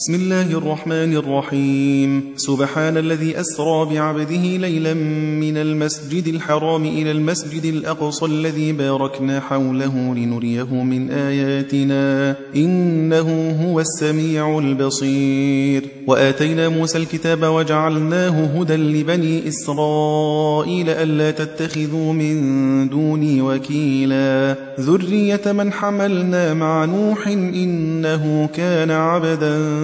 بسم الله الرحمن الرحيم. سبحان الذي أسرى بعبده ليلا من المسجد الحرام إلى المسجد الأقصى الذي باركنا حوله لنريه من آياتنا. إنه هو السميع البصير. وآتينا موسى الكتاب وجعلناه هدى لبني إسرائيل ألا تتخذوا من دوني وكيلا. ذرية من حملنا مع نوح إنه كان عبدا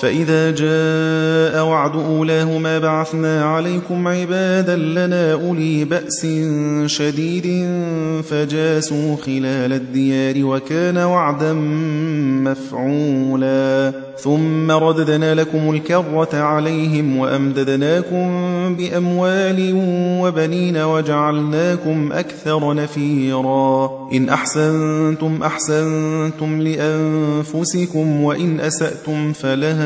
فإذا جاء وعد أولاهما بعثنا عليكم عبادا لنا أولي بأس شديد فجاسوا خلال الديار وكان وعدا مفعولا. ثم رددنا لكم الكرة عليهم وأمددناكم بأموال وبنين وجعلناكم أكثر نفيرا. إن أحسنتم أحسنتم لأنفسكم وإن أسأتم فلها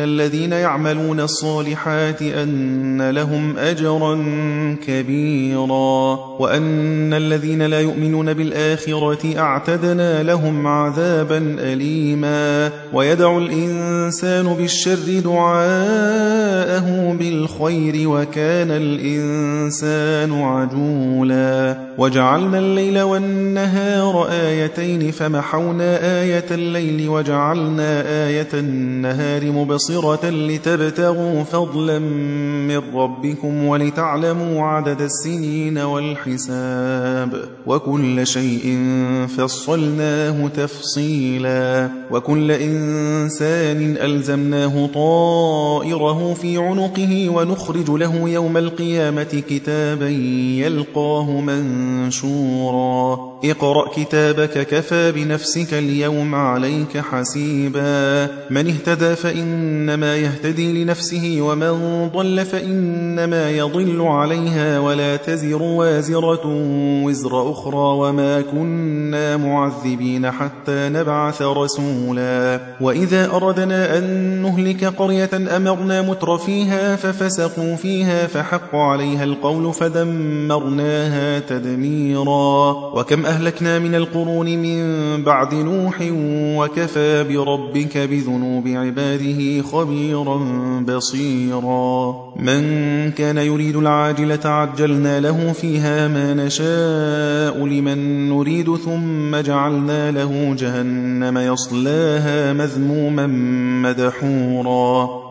الذين يعملون الصالحات أن لهم أجرا كبيرا وأن الذين لا يؤمنون بالآخرة أعتدنا لهم عذابا أليما ويدعو الإنسان بالشر دعاءه بالخير وكان الإنسان عجولا وجعلنا الليل والنهار آيتين فمحونا آية الليل وجعلنا آية النهار مبصرة لتبتغوا فضلا من ربكم ولتعلموا عدد السنين والحساب وكل شيء فصلناه تفصيلا وكل إنسان ألزمناه طائره في عنقه ونخرج له يوم القيامة كتابا يلقاه منشورا اقرأ كتابك كفى بنفسك اليوم عليك حسيبا. من اهتدى فإنما يهتدي لنفسه ومن ضل فإنما يضل عليها. ولا تزر وازرة وزر أخرى وما كنا معذبين حتى نبعث رسولا. وإذا أردنا أن نهلك قرية أمرنا متر فيها ففسقوا فيها فحق عليها القول فدمرناها تدميرا. وكم أهلكنا من القرون من بعد نوح وكفى بربك بذنوب عباده خبيرا بصيرا. من كان يريد العاجلة عجلنا له فيها ما نشاء لمن نريد ثم جعلنا له جهنم يصلاها مذموما مدحورا.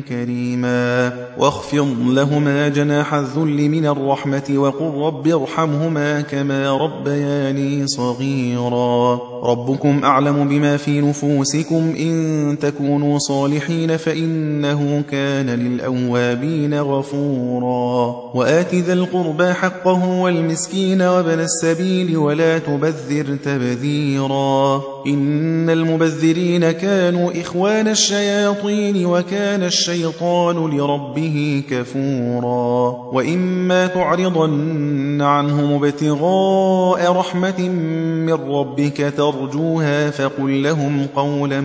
كريما. واخفض لهما جناح الذل من الرحمة وقل رب ارحمهما كما ربياني صغيرا. ربكم أعلم بما في نفوسكم. إن تكونوا صالحين فإنه كان للأوابين غفورا. وآت ذا القربى حقه والمسكين وابن السبيل ولا تبذر تبذيرا. إن المبذرين كانوا إخوان الشياطين وكان الشيطان لربه كفورا وإما تعرضن عنهم ابتغاء رحمة من ربك ترجوها فقل لهم قولا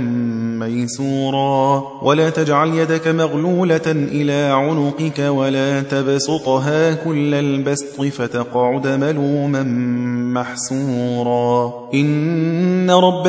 ميسورا ولا تجعل يدك مغلولة إلى عنقك ولا تبسطها كل البسط فتقعد ملوما محسورا إن ربك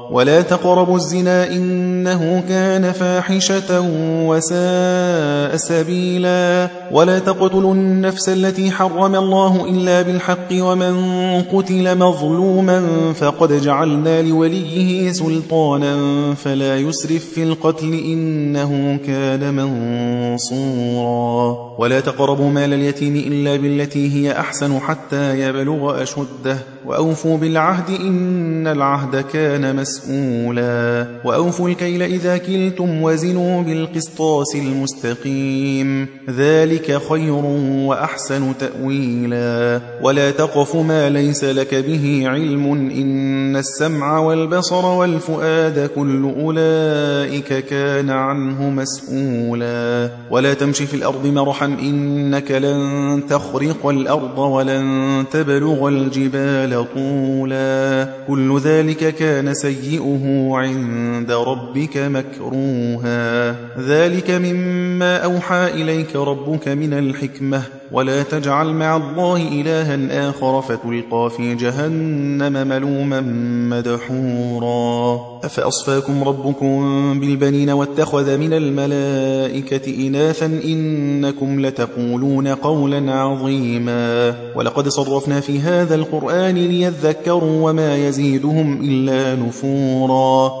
ولا تقربوا الزنا إنه كان فاحشة وساء سبيلا ولا تقتلوا النفس التي حرم الله إلا بالحق ومن قتل مظلوما فقد جعلنا لوليه سلطانا فلا يسرف في القتل إنه كان منصورا ولا تقربوا مال اليتيم إلا بالتي هي أحسن حتى يبلغ أشده وأوفوا بالعهد إن العهد كان مسؤولا وأوفوا الكيل إذا كلتم وزنوا بالقسطاس المستقيم. ذلك خير وأحسن تأويلا. ولا تقف ما ليس لك به علم. إن السمع والبصر والفؤاد كل أولئك كان عنه مسؤولا. ولا تمشي في الأرض مرحا. إنك لن تخرق الأرض ولن تبلغ الجبال طولا. كل ذلك كان سيئه عند ربك مكروها. ذلك مما أوحى إليك ربك من الحكمة. ولا تجعل مع الله إلها آخر فتلقى في جهنم ملوما مدحورا. أفأصفاكم ربكم بالبنين واتخذ من الملائكة إناثا إنكم لتقولون قولا عظيما. ولقد صرفنا في هذا القرآن ليذكروا وما يزيدهم إلا نفورا.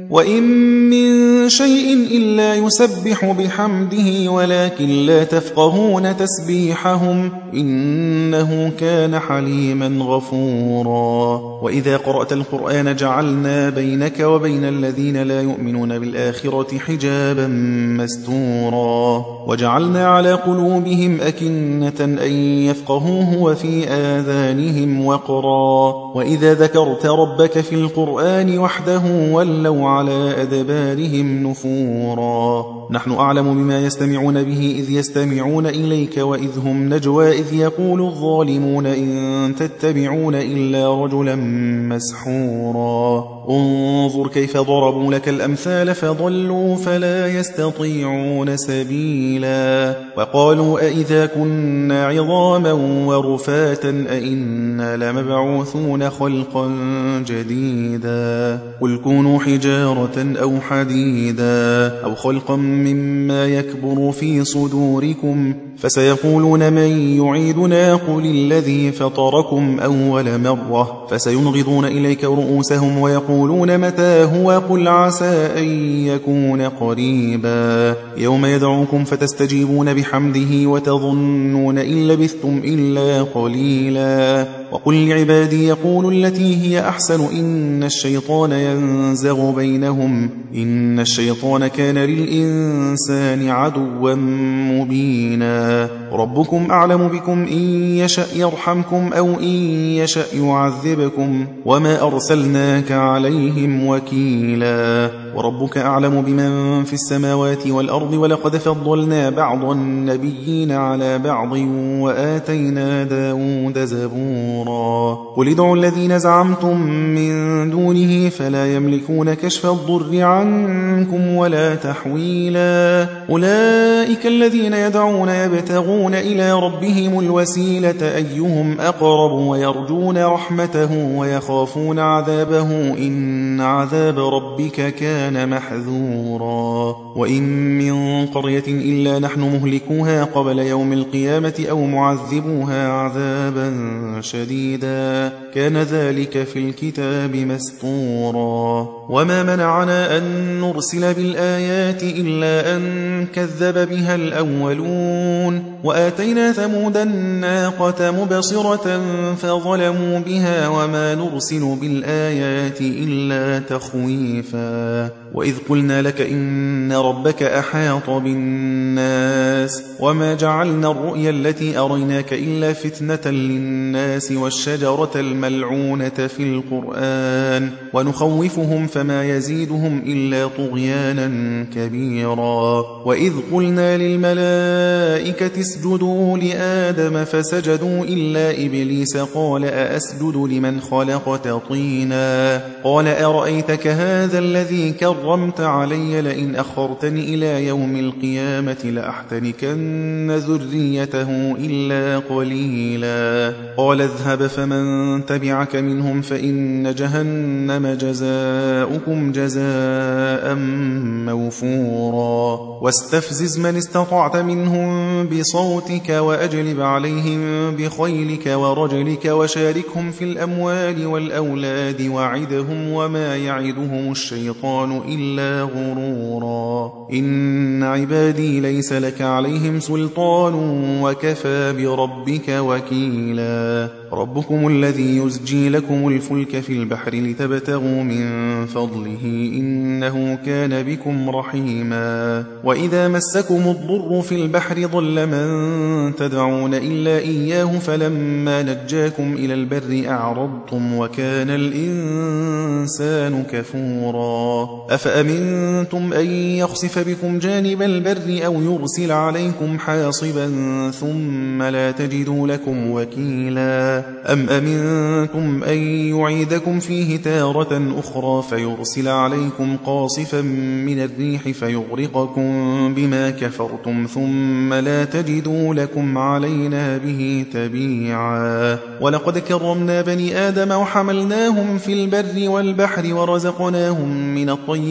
وإن من شيء إلا يسبح بحمده ولكن لا تفقهون تسبيحهم إنه كان حليما غفورا. وإذا قرأت القرآن جعلنا بينك وبين الذين لا يؤمنون بالآخرة حجابا مستورا. وجعلنا على قلوبهم أكنة أن يفقهوه وفي آذانهم وقرا. وإذا ذكرت ربك في القرآن وحده ولوا على أدبارهم نفورا. نحن أعلم بما يستمعون به إذ يستمعون إليك وإذ هم نجوى إذ يقول الظالمون إن تتبعون إلا رجلا مسحورا. انظر كيف ضربوا لك الأمثال فضلوا فلا يستطيعون سبيلا. وقالوا أئذا كنا عظاما ورفاتا أئنا لمبعوثون خلقا جديدا. قل كونوا حجارة أو حديدا أو خلقا مما يكبر في صدوركم فسيقولون من يعيدنا قل الذي فطركم أول مرة فسينغضون إليك رؤوسهم ويقولون متى هو قل عسى أن يكون قريبا يوم يدعوكم فتستجيبون بحمده وتظنون إن لبثتم إلا قليلا وقل لعبادي يقولوا التي هي أحسن إن الشيطان ينزغ بينهم إن الشيطان كان للإنسان عدوا مبينا ربكم أعلم بكم إن يشأ يرحمكم أو إن يشأ يعذبكم وما أرسلناك عليهم وكيلا وربك أعلم بمن في السماوات والأرض ولقد فضلنا بعض النبيين على بعض وآتينا داود زبورا مسطورا قل ادعوا الذين زعمتم من دونه فلا يملكون كشف الضر عنكم ولا تحويلا. أولئك الذين يدعون يبتغون إلى ربهم الوسيلة أيهم أقرب ويرجون رحمته ويخافون عذابه. إن عذاب ربك كان محذورا. وإن من قرية إلا نحن مهلكوها قبل يوم القيامة أو معذبوها عذابا شديدا. كان ذلك في الكتاب مسطورا. وما منعنا أن نرسل بالآيات إلا أن كذب بها الأولون. وآتينا ثمود الناقة مبصرة فظلموا بها وما نرسل بالآيات إلا تخويفا. وإذ قلنا لك إن ربك أحاط بالناس وما جعلنا الرؤيا التي أريناك إلا فتنة للناس والشجرة الملعونة في القرآن ونخوفهم فما يزيدهم إلا طغيانا كبيرا وإذ قلنا للملائكة اسجدوا لآدم فسجدوا إلا إبليس قال أأسجد لمن خلقت طينا قال أرأيتك هذا الذي كرمت علي لئن أخرتني إلى يوم القيامة لأحتنكن ذريته إلا قليلا. قال اذهب فمن تبعك منهم فإن جهنم جزاؤكم جزاء موفورا. واستفزز من استطعت منهم بصوتك وأجلب عليهم بخيلك ورجلك وشاركهم في الأموال والأولاد وعدهم وما يعدهم الشيطان إلا غرورا. إن عبادي ليس لك عليهم سلطان وكفى بربك وكيلا. ربكم الذي يزجي لكم الفلك في البحر لتبتغوا من فضله إنه كان بكم رحيما. وإذا مسكم الضر في البحر ضل من تدعون إلا إياه فلما نجاكم إلى البر أعرضتم وكان الإنسان كفورا. أفأمنتم أن يخسف بكم جانب البر أو يرسل عليكم حاصبا ثم لا تجدوا لكم وكيلا. أم أمنتم أن يعيدكم فيه تارة أخرى فيرسل عليكم قاصفا من الريح فيغرقكم بما كفرتم ثم لا تجدوا لكم علينا به تبيعا. ولقد كرمنا بني آدم وحملناهم في البر والبحر ورزقناهم من الطيبات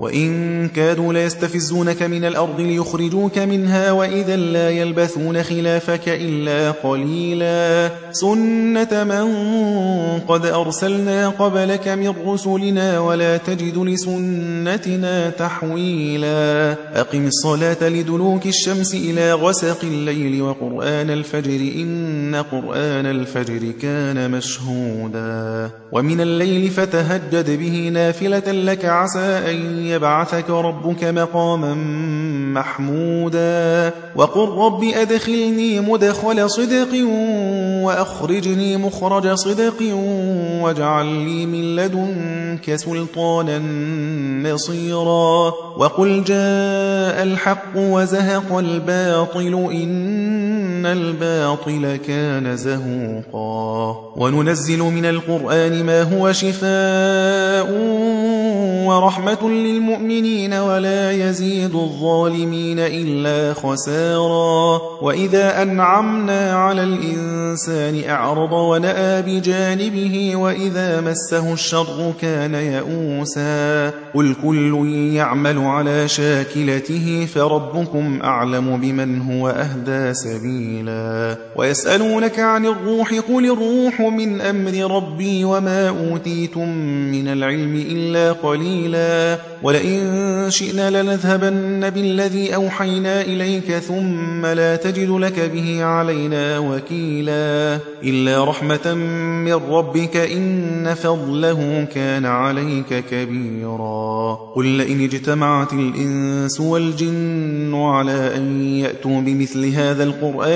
وإن كادوا ليستفزونك من الأرض ليخرجوك منها وإذا لا يلبثون خلافك إلا قليلا. سنة من قد أرسلنا قبلك من رسلنا ولا تجد لسنتنا تحويلا. أقم الصلاة لدلوك الشمس إلى غسق الليل وقرآن الفجر إن قرآن الفجر كان مشهودا. ومن الليل فتهجد به نافلة لك عسى أن يبعثك ربك مقاما محمودا وقل رب أدخلني مدخل صدق وأخرجني مخرج صدق واجعل لي من لدنك سلطانا نصيرا وقل جاء الحق وزهق الباطل إن الباطل كان زهوقا. وننزل من القرآن ما هو شفاء ورحمة للمؤمنين ولا يزيد الظالمين إلا خسارا. وإذا أنعمنا على الإنسان أعرض ونأى بجانبه وإذا مسه الشر كان يئوسا. قل كل يعمل على شاكلته فربكم أعلم بمن هو أهدى سبيلا. ويسألونك عن الروح قل الروح من أمر ربي وما أوتيتم من العلم إلا قليلا. ولئن شئنا لنذهبن بالذي أوحينا إليك ثم لا تجد لك به علينا وكيلا. إلا رحمة من ربك إن فضله كان عليك كبيرا. قل لئن اجتمعت الإنس والجن على أن يأتوا بمثل هذا القرآن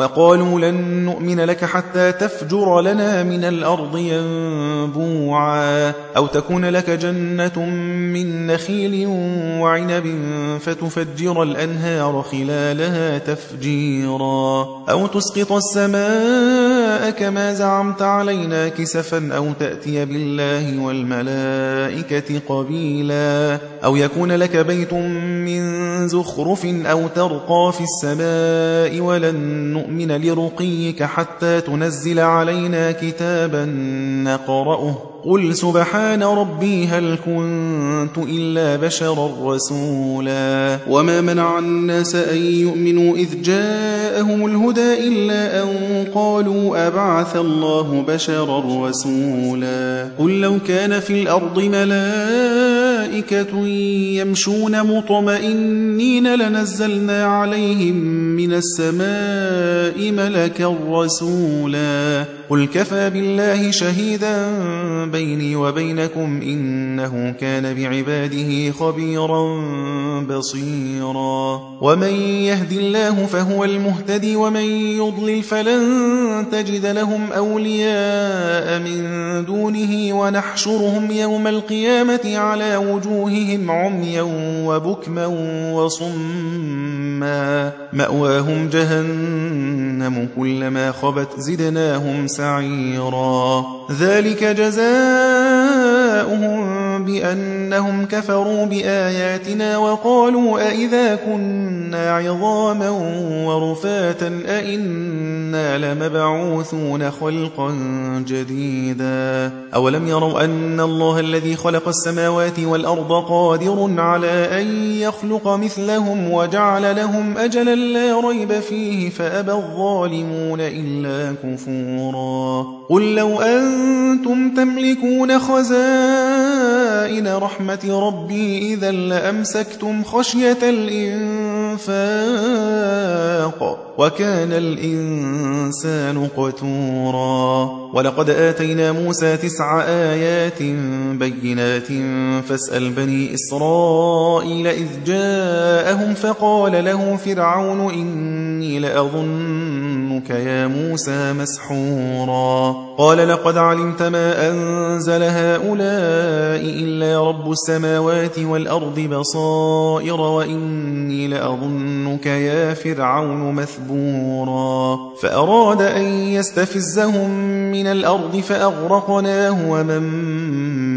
وقالوا لن نؤمن لك حتى تفجر لنا من الأرض ينبوعا أو تكون لك جنة من نخيل وعنب فتفجر الأنهار خلالها تفجيرا أو تسقط السماء كما زعمت علينا كسفا أو تأتي بالله والملائكة قبيلا أو يكون لك بيت من زخرف أو ترقى في السماء ولن نؤمن لرقيك حتى تنزل علينا كتابا نقرأه. قل سبحان ربي هل كنت إلا بشرا رسولا. وما منع الناس أن يؤمنوا إذ جاءهم الهدى إلا أن قالوا أبعث الله بشرا رسولا. قل لو كان في الأرض ملائكة يمشون مطمئنين لنزلنا عليهم من السماء ملكا رسولا. قل كفى بالله شهيدا بيني وبينكم إنه كان بعباده خبيرا بصيرا. ومن يهد الله فهو المهتدي ومن يضلل فلن تجد لهم أولياء من دونه ونحشرهم يوم القيامة على وجوههم عميا وبكما وصما. مأواهم جهنم كلما خبت زدناهم سعيرا. ذلك جزاؤهم بأنهم كفروا بآياتنا وقالوا أئذا كنا عظاما ورفاتا أئنا لمبعوثون خلقا جديدا أولم يروا أن الله الذي خلق السماوات والأرض قادر على أن يخلق مثلهم وجعل لهم أجلا لا ريب فيه فأبى الظالمون إلا كفورا قل لو أنتم تملكون خزائن رحمة ربي إذا لأمسكتم خشية الإنفاق وكان الإنسان قتورا. ولقد آتينا موسى تسع آيات بينات. فاسأل بني إسرائيل إذ جاءهم فقال له فرعون إني لأظنك يا موسى مسحورا. قال لقد علمت ما أنزل هؤلاء إلا رب السماوات والأرض بصائر وإني لأظنك يا فرعون مثبورا. فأراد أن يستفزهم من الأرض فأغرقناه ومن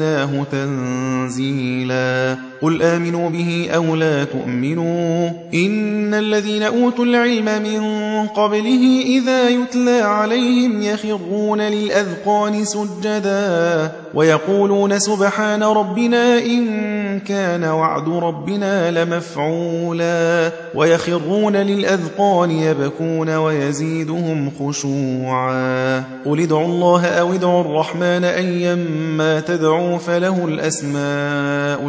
ونزلناه تنزيلا قل آمنوا به أو لا تؤمنوا إن الذين أوتوا العلم من قبله إذا يتلى عليهم يخرون للأذقان سجدا ويقولون سبحان ربنا إن كان وعد ربنا لمفعولا ويخرون للأذقان يبكون ويزيدهم خشوعا قل ادعوا الله أو ادعوا الرحمن أيما تدعوا فله الأسماء